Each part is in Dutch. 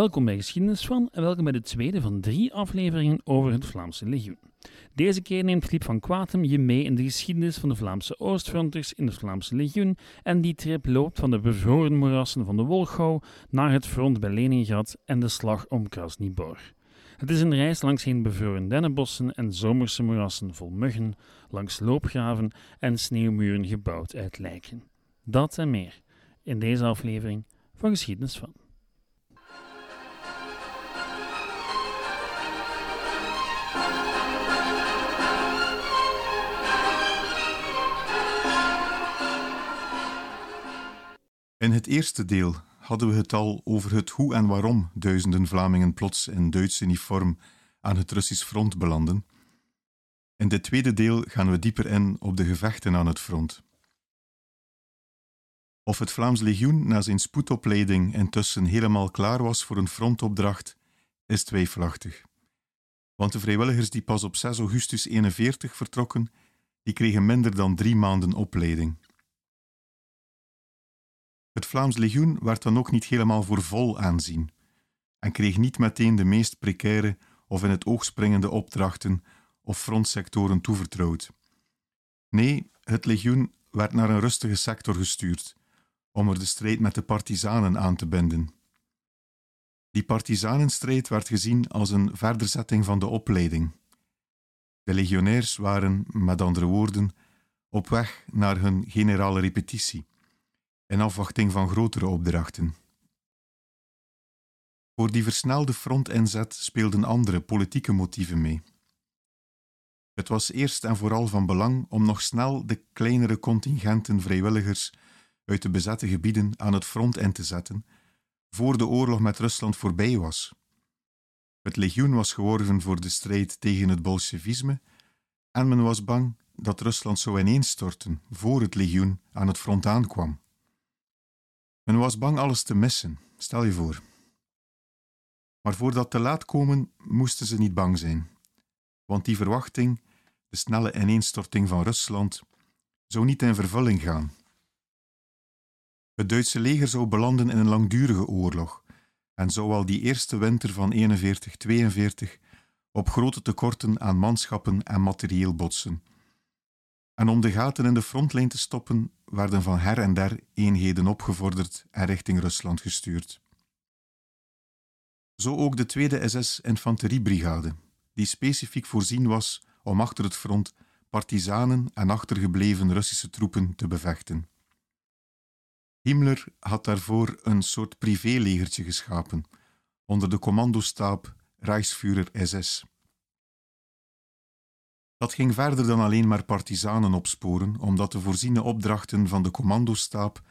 Welkom bij Geschiedenis van en welkom bij de tweede van drie afleveringen over het Vlaamse legioen. Deze keer neemt Filip van Quatem je mee in de geschiedenis van de Vlaamse Oostfronters in het Vlaamse legioen en die trip loopt van de bevroren moerassen van de Wolgouw naar het front bij Leningrad en de slag om Krasnibor. Het is een reis langs geen bevroren dennenbossen en zomerse moerassen vol muggen, langs loopgraven en sneeuwmuren gebouwd uit lijken. Dat en meer in deze aflevering van Geschiedenis van. In het eerste deel hadden we het al over het hoe en waarom duizenden Vlamingen plots in Duits uniform aan het Russisch front belanden. In dit tweede deel gaan we dieper in op de gevechten aan het front. Of het Vlaams legioen na zijn spoedopleiding intussen helemaal klaar was voor een frontopdracht, is twijfelachtig. Want de vrijwilligers die pas op 6 augustus 41 vertrokken, die kregen minder dan drie maanden opleiding. Het Vlaams legioen werd dan ook niet helemaal voor vol aanzien en kreeg niet meteen de meest precaire of in het oog springende opdrachten of frontsectoren toevertrouwd. Nee, het legioen werd naar een rustige sector gestuurd om er de strijd met de partizanen aan te binden. Die partizanenstrijd werd gezien als een verderzetting van de opleiding. De legionairs waren, met andere woorden, op weg naar hun generale repetitie in afwachting van grotere opdrachten. Voor die versnelde frontinzet speelden andere politieke motieven mee. Het was eerst en vooral van belang om nog snel de kleinere contingenten vrijwilligers uit de bezette gebieden aan het front in te zetten, voor de oorlog met Rusland voorbij was. Het legioen was geworven voor de strijd tegen het bolsjevisme en men was bang dat Rusland zou ineenstorten voor het legioen aan het front aankwam. Men was bang alles te missen, stel je voor. Maar voor dat te laat komen, moesten ze niet bang zijn. Want die verwachting, de snelle ineenstorting van Rusland, zou niet in vervulling gaan. Het Duitse leger zou belanden in een langdurige oorlog en zou al die eerste winter van 41-42 op grote tekorten aan manschappen en materieel botsen. En om de gaten in de frontlijn te stoppen, werden van her en der eenheden opgevorderd en richting Rusland gestuurd. Zo ook de tweede SS-infanteriebrigade, die specifiek voorzien was om achter het front partizanen en achtergebleven Russische troepen te bevechten. Himmler had daarvoor een soort privélegertje geschapen, onder de commandostaap Reichsführer SS. Dat ging verder dan alleen maar partizanen opsporen, omdat de voorziene opdrachten van de commandostaap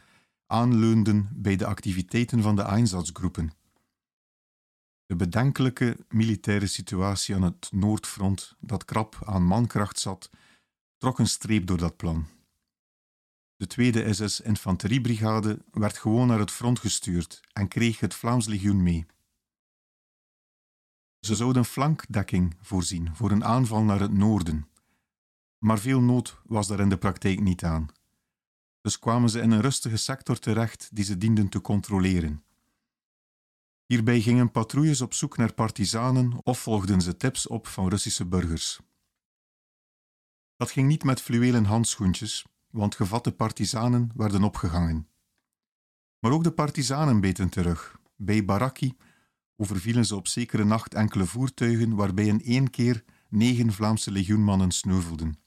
aanleunden bij de activiteiten van de Einsatzgroepen. De bedenkelijke militaire situatie aan het Noordfront, dat krap aan mankracht zat, trok een streep door dat plan. De tweede SS-infanteriebrigade werd gewoon naar het front gestuurd en kreeg het Vlaams legioen mee. Ze zouden flankdekking voorzien voor een aanval naar het noorden. Maar veel nood was daar in de praktijk niet aan. Dus kwamen ze in een rustige sector terecht die ze dienden te controleren. Hierbij gingen patrouilles op zoek naar partizanen of volgden ze tips op van Russische burgers. Dat ging niet met fluwelen handschoentjes, want gevatte partizanen werden opgehangen. Maar ook de partizanen beten terug. Bij Baraki overvielen ze op zekere nacht enkele voertuigen waarbij in één keer negen Vlaamse legioenmannen sneuvelden.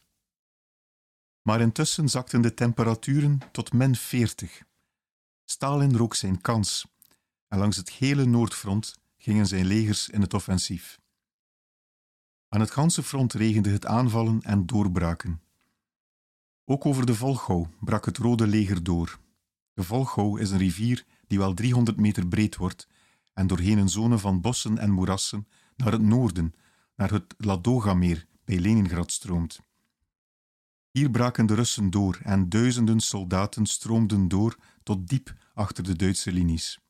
Maar intussen zakten de temperaturen tot min 40. Stalin rook zijn kans en langs het hele Noordfront gingen zijn legers in het offensief. Aan het ganse front regende het aanvallen en doorbraken. Ook over de Volgouw brak het Rode Leger door. De Volgouw is een rivier die wel 300 meter breed wordt en doorheen een zone van bossen en moerassen naar het noorden, naar het Ladoga-meer bij Leningrad stroomt. Hier braken de Russen door en duizenden soldaten stroomden door tot diep achter de Duitse linies.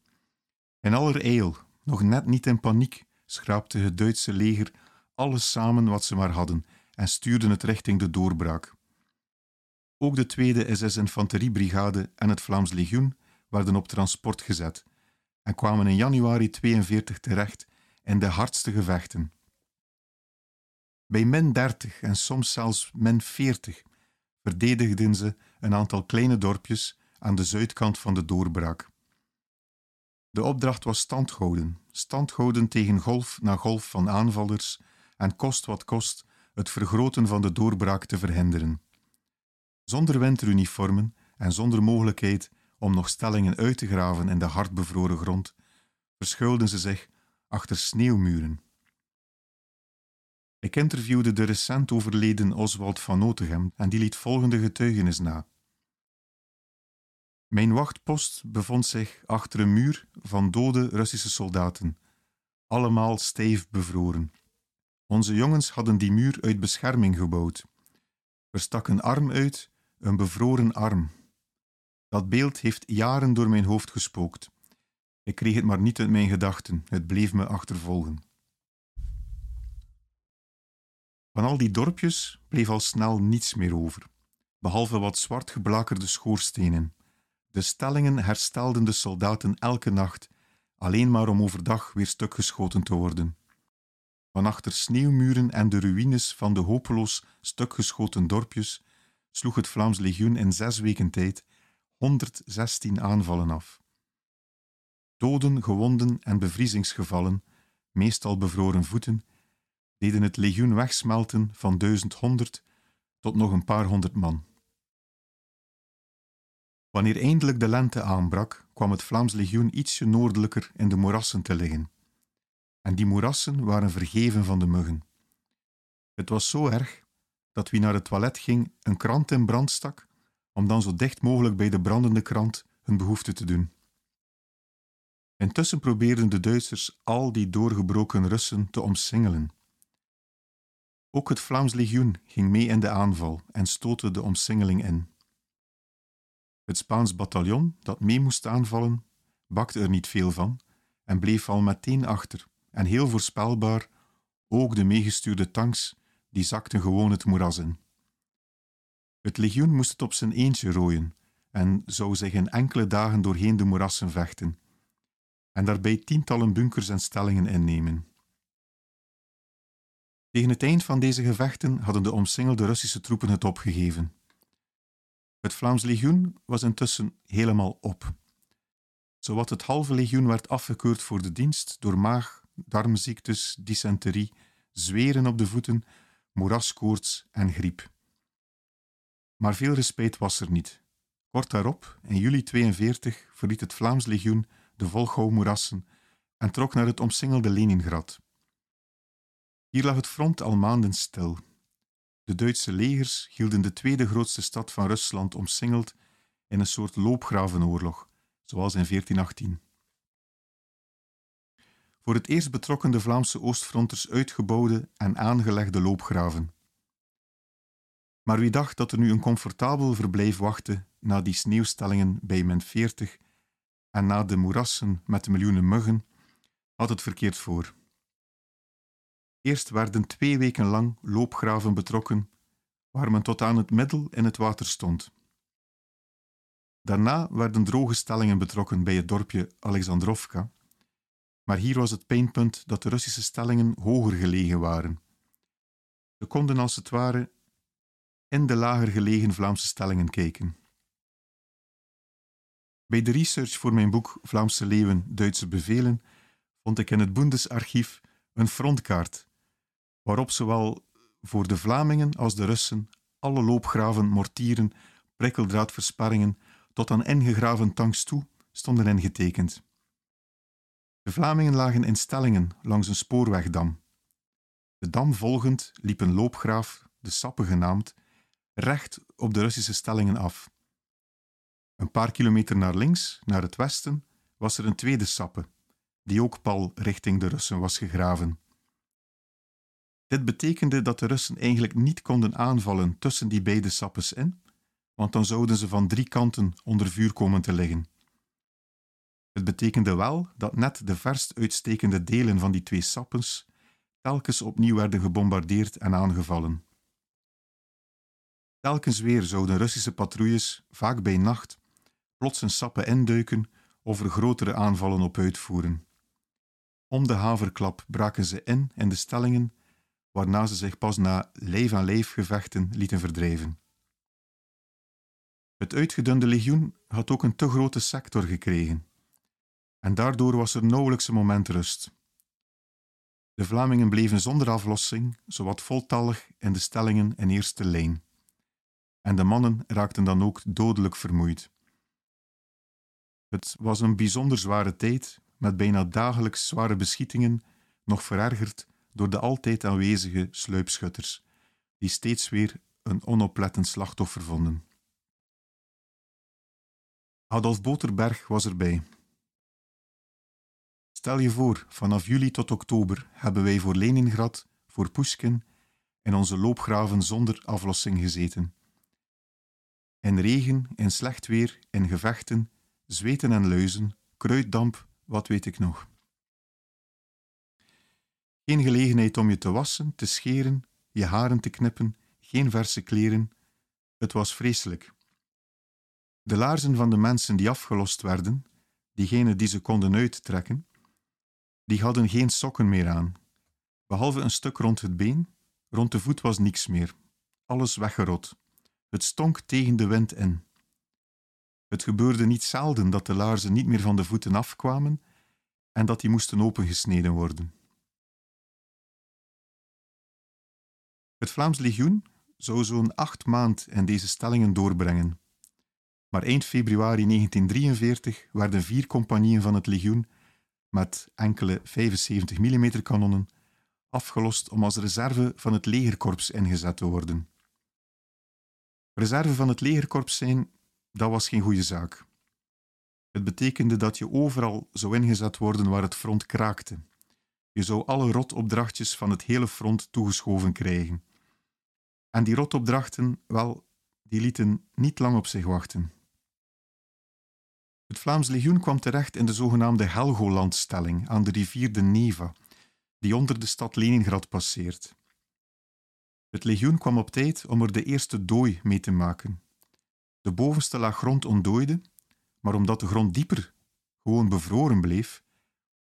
In aller eil, nog net niet in paniek, schraapte het Duitse leger alles samen wat ze maar hadden en stuurde het richting de doorbraak. Ook de tweede SS-infanteriebrigade en het Vlaams legioen werden op transport gezet en kwamen in januari 42 terecht in de hardste gevechten. Bij min 30 en soms zelfs min 40 verdedigden ze een aantal kleine dorpjes aan de zuidkant van de doorbraak. De opdracht was standhouden, standhouden tegen golf na golf van aanvallers en kost wat kost het vergroten van de doorbraak te verhinderen. Zonder winteruniformen en zonder mogelijkheid om nog stellingen uit te graven in de hardbevroren grond, verschuilden ze zich achter sneeuwmuren. Ik interviewde de recent overleden Oswald van Notegem en die liet volgende getuigenis na. Mijn wachtpost bevond zich achter een muur van dode Russische soldaten, allemaal stijf bevroren. Onze jongens hadden die muur uit bescherming gebouwd. Er stak een arm uit, een bevroren arm. Dat beeld heeft jaren door mijn hoofd gespookt. Ik kreeg het maar niet uit mijn gedachten, het bleef me achtervolgen. Van al die dorpjes bleef al snel niets meer over, behalve wat zwart geblakerde schoorstenen. De stellingen herstelden de soldaten elke nacht, alleen maar om overdag weer stukgeschoten te worden. Van achter sneeuwmuren en de ruïnes van de hopeloos stukgeschoten dorpjes sloeg het Vlaams legioen in zes weken tijd 116 aanvallen af. Doden, gewonden en bevriezingsgevallen, meestal bevroren voeten, deden het legioen wegsmelten van 1100 tot nog een paar honderd man. Wanneer eindelijk de lente aanbrak, kwam het Vlaams legioen ietsje noordelijker in de moerassen te liggen. En die moerassen waren vergeven van de muggen. Het was zo erg dat wie naar het toilet ging een krant in brand stak, om dan zo dicht mogelijk bij de brandende krant hun behoefte te doen. Intussen probeerden de Duitsers al die doorgebroken Russen te omsingelen. Ook het Vlaams legioen ging mee in de aanval en stootte de omsingeling in. Het Spaans bataljon, dat mee moest aanvallen, bakte er niet veel van en bleef al meteen achter. En heel voorspelbaar, ook de meegestuurde tanks, die zakten gewoon het moeras in. Het legioen moest het op zijn eentje rooien en zou zich in enkele dagen doorheen de moerassen vechten en daarbij tientallen bunkers en stellingen innemen. Tegen het eind van deze gevechten hadden de omsingelde Russische troepen het opgegeven. Het Vlaams legioen was intussen helemaal op. Zowat het halve legioen werd afgekeurd voor de dienst door maag, darmziektes, dysenterie, zweren op de voeten, moeraskoorts en griep. Maar veel respect was er niet. Kort daarop, in juli 42, verliet het Vlaams legioen de Volgouw-moerassen en trok naar het omsingelde Leningrad. Hier lag het front al maanden stil. De Duitse legers hielden de tweede grootste stad van Rusland omsingeld in een soort loopgravenoorlog, zoals in 1418. Voor het eerst betrokken de Vlaamse oostfronters uitgebouwde en aangelegde loopgraven. Maar wie dacht dat er nu een comfortabel verblijf wachtte na die sneeuwstellingen bij min 40 en na de moerassen met de miljoenen muggen, had het verkeerd voor. Eerst werden twee weken lang loopgraven betrokken, waar men tot aan het middel in het water stond. Daarna werden droge stellingen betrokken bij het dorpje Alexandrovka, maar hier was het pijnpunt dat de Russische stellingen hoger gelegen waren. Ze konden als het ware in de lager gelegen Vlaamse stellingen kijken. Bij de research voor mijn boek Vlaamse Leeuwen, Duitse Bevelen vond ik in het Bundesarchief een frontkaart waarop zowel voor de Vlamingen als de Russen alle loopgraven, mortieren, prikkeldraadversperringen tot aan ingegraven tanks toe stonden ingetekend. De Vlamingen lagen in stellingen langs een spoorwegdam. De dam volgend liep een loopgraaf, de Sappe genaamd, recht op de Russische stellingen af. Een paar kilometer naar links, naar het westen, was er een tweede Sappe, die ook pal richting de Russen was gegraven. Dit betekende dat de Russen eigenlijk niet konden aanvallen tussen die beide sappes in, want dan zouden ze van drie kanten onder vuur komen te liggen. Het betekende wel dat net de verst uitstekende delen van die twee sappens telkens opnieuw werden gebombardeerd en aangevallen. Telkens weer zouden Russische patrouilles, vaak bij nacht, plots een sappen induiken of er grotere aanvallen op uitvoeren. Om de haverklap braken ze in in de stellingen, waarna ze zich pas na lijf-aan-lijf gevechten lieten verdrijven. Het uitgedunde legioen had ook een te grote sector gekregen, en daardoor was er nauwelijks een moment rust. De Vlamingen bleven zonder aflossing, zowat voltallig in de stellingen in eerste lijn. En de mannen raakten dan ook dodelijk vermoeid. Het was een bijzonder zware tijd, met bijna dagelijks zware beschietingen, nog verergerd door de altijd aanwezige sluipschutters, die steeds weer een onoplettend slachtoffer vonden. Adolf Boterberg was erbij. Stel je voor, vanaf juli tot oktober hebben wij voor Leningrad, voor Pushkin, in onze loopgraven zonder aflossing gezeten. In regen, in slecht weer, in gevechten, zweten en luizen, kruiddamp, wat weet ik nog. Geen gelegenheid om je te wassen, te scheren, je haren te knippen, geen verse kleren. Het was vreselijk. De laarzen van de mensen die afgelost werden, diegenen die ze konden uittrekken, die hadden geen sokken meer aan. Behalve een stuk rond het been, rond de voet was niks meer. Alles weggerot. Het stonk tegen de wind in. Het gebeurde niet zelden dat de laarzen niet meer van de voeten afkwamen en dat die moesten opengesneden worden. Het Vlaams Legioen zou zo'n acht maand in deze stellingen doorbrengen. Maar eind februari 1943 werden vier compagnieën van het legioen met enkele 75 mm kanonnen afgelost om als reserve van het legerkorps ingezet te worden. Reserve van het legerkorps zijn, dat was geen goede zaak. Het betekende dat je overal zou ingezet worden waar het front kraakte. Je zou alle rotopdrachtjes van het hele front toegeschoven krijgen. En die rotopdrachten, wel, die lieten niet lang op zich wachten. Het Vlaams legioen kwam terecht in de zogenaamde Helgolandstelling aan de rivier de Neva, die onder de stad Leningrad passeert. Het legioen kwam op tijd om er de eerste dooi mee te maken. De bovenste laag grond ontdooide, maar omdat de grond dieper gewoon bevroren bleef,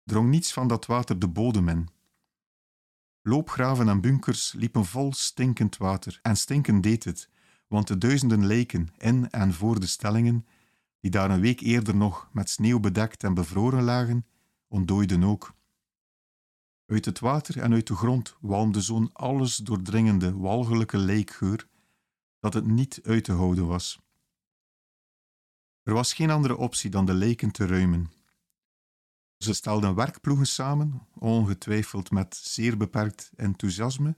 drong niets van dat water de bodem in. Loopgraven en bunkers liepen vol stinkend water, en stinken deed het, want de duizenden lijken in en voor de stellingen die daar een week eerder nog met sneeuw bedekt en bevroren lagen, ontdooiden ook. Uit het water en uit de grond walmde zo'n alles doordringende, walgelijke lijkgeur dat het niet uit te houden was. Er was geen andere optie dan de lijken te ruimen. Ze stelden werkploegen samen, ongetwijfeld met zeer beperkt enthousiasme,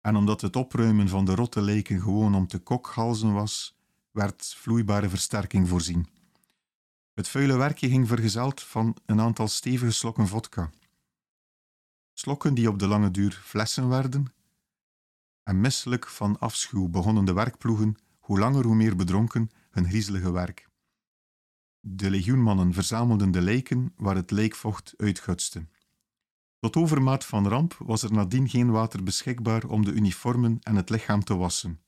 en omdat het opruimen van de rotte lijken gewoon om te kokhalzen was, werd vloeibare versterking voorzien. Het vuile werkje ging vergezeld van een aantal stevige slokken vodka. Slokken die op de lange duur flessen werden, en misselijk van afschuw begonnen de werkploegen, hoe langer hoe meer bedronken, hun griezelige werk. De legioenmannen verzamelden de lijken waar het lijkvocht uitgutste. Tot overmaat van ramp was er nadien geen water beschikbaar om de uniformen en het lichaam te wassen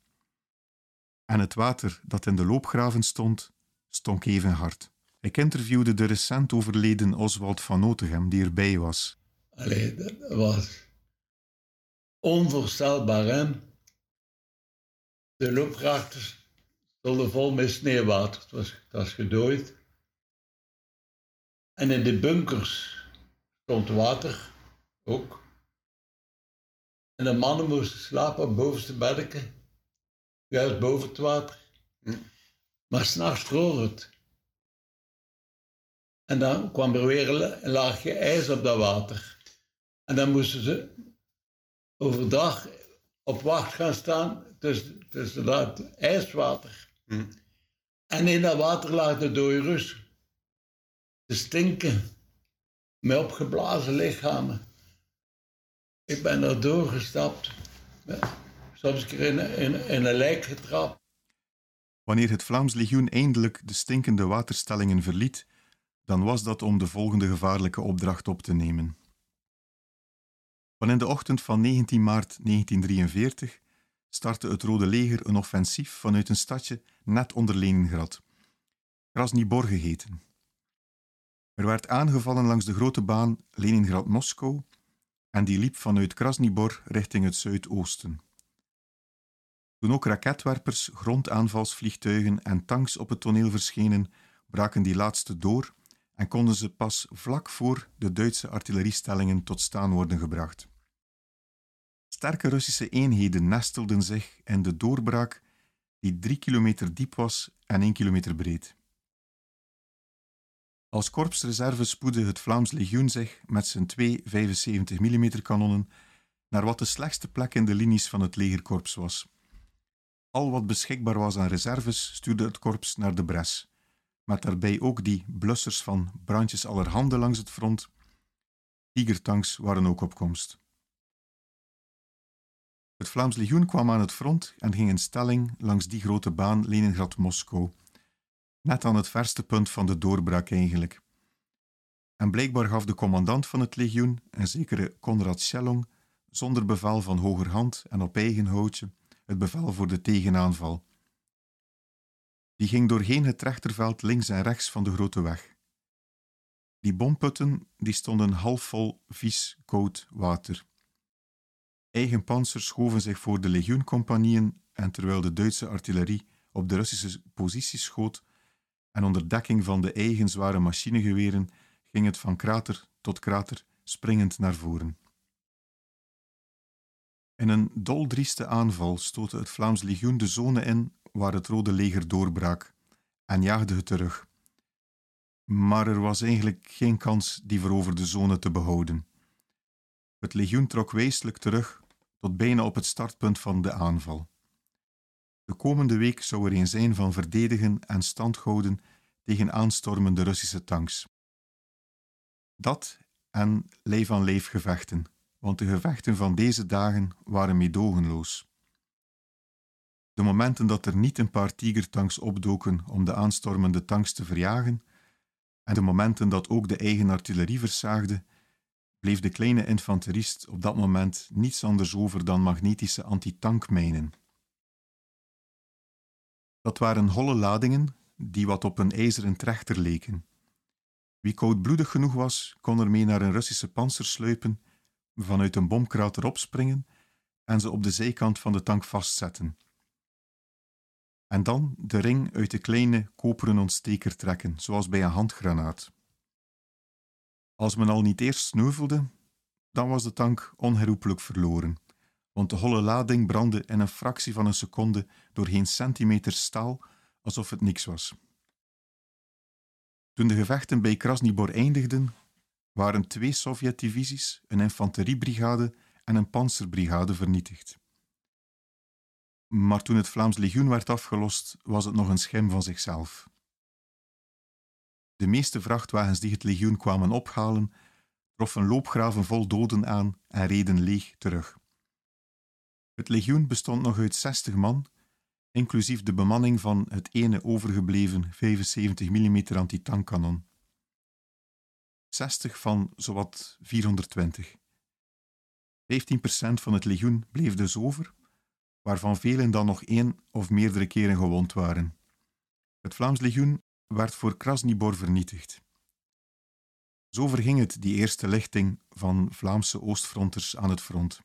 en het water dat in de loopgraven stond, stonk even hard. Ik interviewde de recent overleden Oswald van Notegem, die erbij was. Allee, dat was onvoorstelbaar, hè? De loopgraven stonden vol met sneeuwwater. Het was, het was gedooid. En in de bunkers stond water, ook. En de mannen moesten slapen op bovenste bedden juist boven het water. Hm. Maar s'nachts droog het. En dan kwam er weer een laagje ijs op dat water. En dan moesten ze overdag op wacht gaan staan tussen, tussen dat ijswater. Hm. En in dat water lag de dode Rus. Te stinken. Met opgeblazen lichamen. Ik ben er doorgestapt soms een keer in, in, een lijk getrapt. Wanneer het Vlaams legioen eindelijk de stinkende waterstellingen verliet, dan was dat om de volgende gevaarlijke opdracht op te nemen. Van in de ochtend van 19 maart 1943 startte het Rode Leger een offensief vanuit een stadje net onder Leningrad, Krasnibor geheten. Er werd aangevallen langs de grote baan Leningrad-Moskou en die liep vanuit Krasnibor richting het zuidoosten. Toen ook raketwerpers, grondaanvalsvliegtuigen en tanks op het toneel verschenen, braken die laatste door en konden ze pas vlak voor de Duitse artilleriestellingen tot staan worden gebracht. Sterke Russische eenheden nestelden zich in de doorbraak die drie kilometer diep was en één kilometer breed. Als korpsreserve spoedde het Vlaams legioen zich met zijn twee 75 mm kanonnen naar wat de slechtste plek in de linies van het legerkorps was. Al wat beschikbaar was aan reserves stuurde het korps naar de Bres, met daarbij ook die blussers van brandjes allerhande langs het front. Tigertanks waren ook op komst. Het Vlaams legioen kwam aan het front en ging in stelling langs die grote baan Leningrad-Moskou, net aan het verste punt van de doorbraak eigenlijk. En blijkbaar gaf de commandant van het legioen, een zekere Konrad Schellong, zonder bevel van hogerhand en op eigen houtje, het bevel voor de tegenaanval. Die ging doorheen het rechterveld links en rechts van de grote weg. Die bomputten die stonden half vol vies, koud water. Eigen panzers schoven zich voor de legioencompagnieën en terwijl de Duitse artillerie op de Russische posities schoot en onder dekking van de eigen zware machinegeweren ging het van krater tot krater springend naar voren. In een doldrieste aanval stootte het Vlaams legioen de zone in waar het Rode Leger doorbrak en jaagde het terug. Maar er was eigenlijk geen kans die veroverde zone te behouden. Het legioen trok wezenlijk terug tot bijna op het startpunt van de aanval. De komende week zou er een zijn van verdedigen en standhouden tegen aanstormende Russische tanks. Dat en lijf aan lijf gevechten, want de gevechten van deze dagen waren meedogenloos. De momenten dat er niet een paar tigertanks opdoken om de aanstormende tanks te verjagen, en de momenten dat ook de eigen artillerie versaagde, bleef de kleine infanterist op dat moment niets anders over dan magnetische antitankmijnen. Dat waren holle ladingen die wat op een ijzeren trechter leken. Wie koudbloedig genoeg was, kon ermee naar een Russische panzer sluipen, vanuit een bomkrater opspringen en ze op de zijkant van de tank vastzetten. En dan de ring uit de kleine koperen ontsteker trekken, zoals bij een handgranaat. Als men al niet eerst sneuvelde, dan was de tank onherroepelijk verloren, want de holle lading brandde in een fractie van een seconde door geen centimeter staal, alsof het niks was. Toen de gevechten bij Krasnibor eindigden, waren twee Sovjet-divisies, een infanteriebrigade en een panzerbrigade vernietigd. Maar toen het Vlaams legioen werd afgelost, was het nog een schim van zichzelf. De meeste vrachtwagens die het legioen kwamen ophalen, troffen loopgraven vol doden aan en reden leeg terug. Het legioen bestond nog uit 60 man, inclusief de bemanning van het ene overgebleven 75 mm antitankkanon. 60 van zowat 420. 15% van het legioen bleef dus over, waarvan velen dan nog één of meerdere keren gewond waren. Het Vlaams legioen werd voor Krasnibor vernietigd. Zo verging het die eerste lichting van Vlaamse oostfronters aan het front.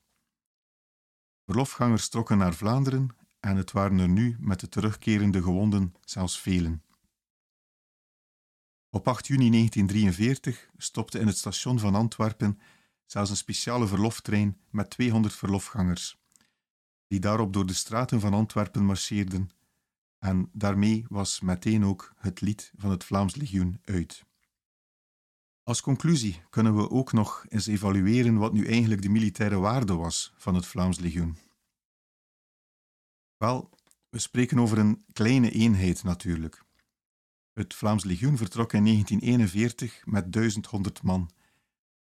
Verlofgangers trokken naar Vlaanderen en het waren er nu met de terugkerende gewonden zelfs velen. Op 8 juni 1943 stopte in het station van Antwerpen zelfs een speciale verloftrein met 200 verlofgangers, die daarop door de straten van Antwerpen marcheerden en daarmee was meteen ook het lied van het Vlaams Legioen uit. Als conclusie kunnen we ook nog eens evalueren wat nu eigenlijk de militaire waarde was van het Vlaams Legioen. Wel, we spreken over een kleine eenheid natuurlijk. Het Vlaams Legioen vertrok in 1941 met 1100 man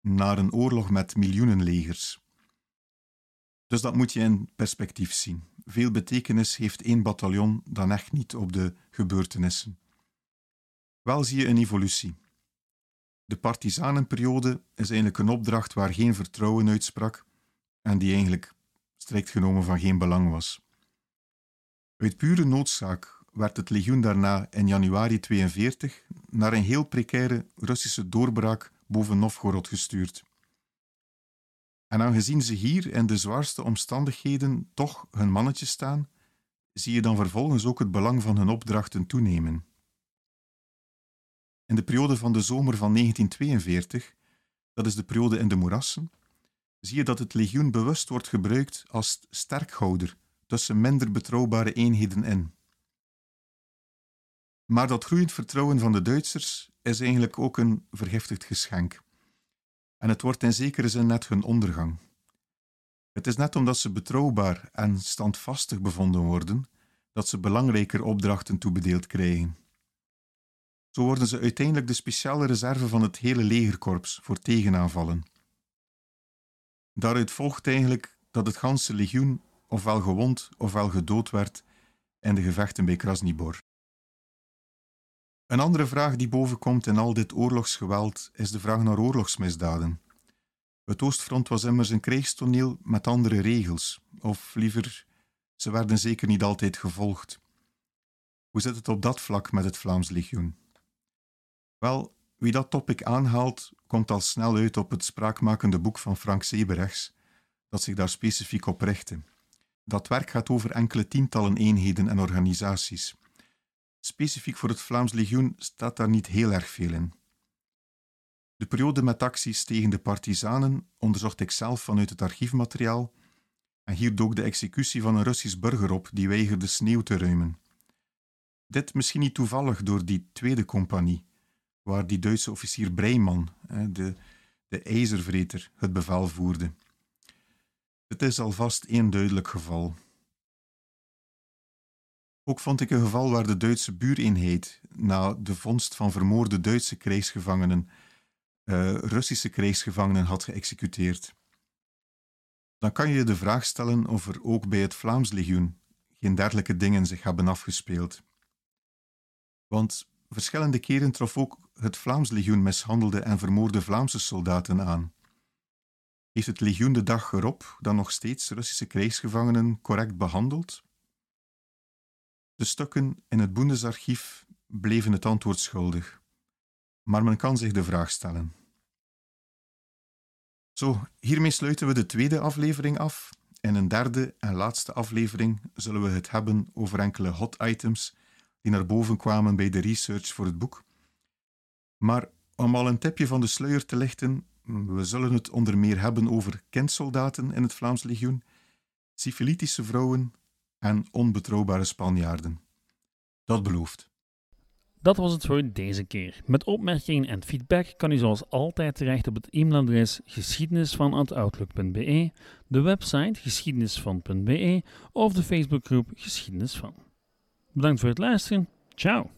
naar een oorlog met miljoenen legers. Dus dat moet je in perspectief zien. Veel betekenis heeft één bataljon dan echt niet op de gebeurtenissen. Wel zie je een evolutie. De partizanenperiode is eigenlijk een opdracht waar geen vertrouwen uitsprak en die eigenlijk strikt genomen van geen belang was. Uit pure noodzaak werd het legioen daarna in januari 42, naar een heel precaire Russische doorbraak boven Novgorod gestuurd. En aangezien ze hier in de zwaarste omstandigheden toch hun mannetje staan, zie je dan vervolgens ook het belang van hun opdrachten toenemen. In de periode van de zomer van 1942, dat is de periode in de moerassen, zie je dat het legioen bewust wordt gebruikt als sterkhouder tussen minder betrouwbare eenheden in. Maar dat groeiend vertrouwen van de Duitsers is eigenlijk ook een vergiftigd geschenk. En het wordt in zekere zin net hun ondergang. Het is net omdat ze betrouwbaar en standvastig bevonden worden, dat ze belangrijker opdrachten toebedeeld krijgen. Zo worden ze uiteindelijk de speciale reserve van het hele legerkorps voor tegenaanvallen. Daaruit volgt eigenlijk dat het ganse legioen ofwel gewond ofwel gedood werd in de gevechten bij Krasnibor. Een andere vraag die bovenkomt in al dit oorlogsgeweld is de vraag naar oorlogsmisdaden. Het Oostfront was immers een krijgstoneel met andere regels, of liever, ze werden zeker niet altijd gevolgd. Hoe zit het op dat vlak met het Vlaams Legioen? Wel, wie dat topic aanhaalt, komt al snel uit op het spraakmakende boek van Frank Seberechts, dat zich daar specifiek op richtte. Dat werk gaat over enkele tientallen eenheden en organisaties. Specifiek voor het Vlaams Legioen staat daar niet heel erg veel in. De periode met acties tegen de partizanen onderzocht ik zelf vanuit het archiefmateriaal en hier dook de executie van een Russisch burger op die weigerde sneeuw te ruimen. Dit misschien niet toevallig door die tweede compagnie, waar die Duitse officier Breiman, de, de ijzervreter, het bevel voerde. Het is alvast één duidelijk geval. Ook vond ik een geval waar de Duitse buureenheid, na de vondst van vermoorde Duitse krijgsgevangenen, uh, Russische krijgsgevangenen had geëxecuteerd. Dan kan je je de vraag stellen of er ook bij het Vlaams legioen geen dergelijke dingen zich hebben afgespeeld. Want verschillende keren trof ook het Vlaams legioen mishandelde en vermoorde Vlaamse soldaten aan. Heeft het legioen de dag erop dan nog steeds Russische krijgsgevangenen correct behandeld? De stukken in het Bundesarchief bleven het antwoord schuldig, maar men kan zich de vraag stellen. Zo, hiermee sluiten we de tweede aflevering af. In een derde en laatste aflevering zullen we het hebben over enkele hot items die naar boven kwamen bij de research voor het boek. Maar om al een tipje van de sluier te lichten, we zullen het onder meer hebben over kindsoldaten in het Vlaams legioen, syfilitische vrouwen en onbetrouwbare Spanjaarden. Dat belooft. Dat was het voor deze keer. Met opmerkingen en feedback kan u zoals altijd terecht op het e-mailadres geschiedenisvan.outlook.be, de website geschiedenisvan.be of de Facebookgroep Geschiedenis van. Bedankt voor het luisteren. Ciao!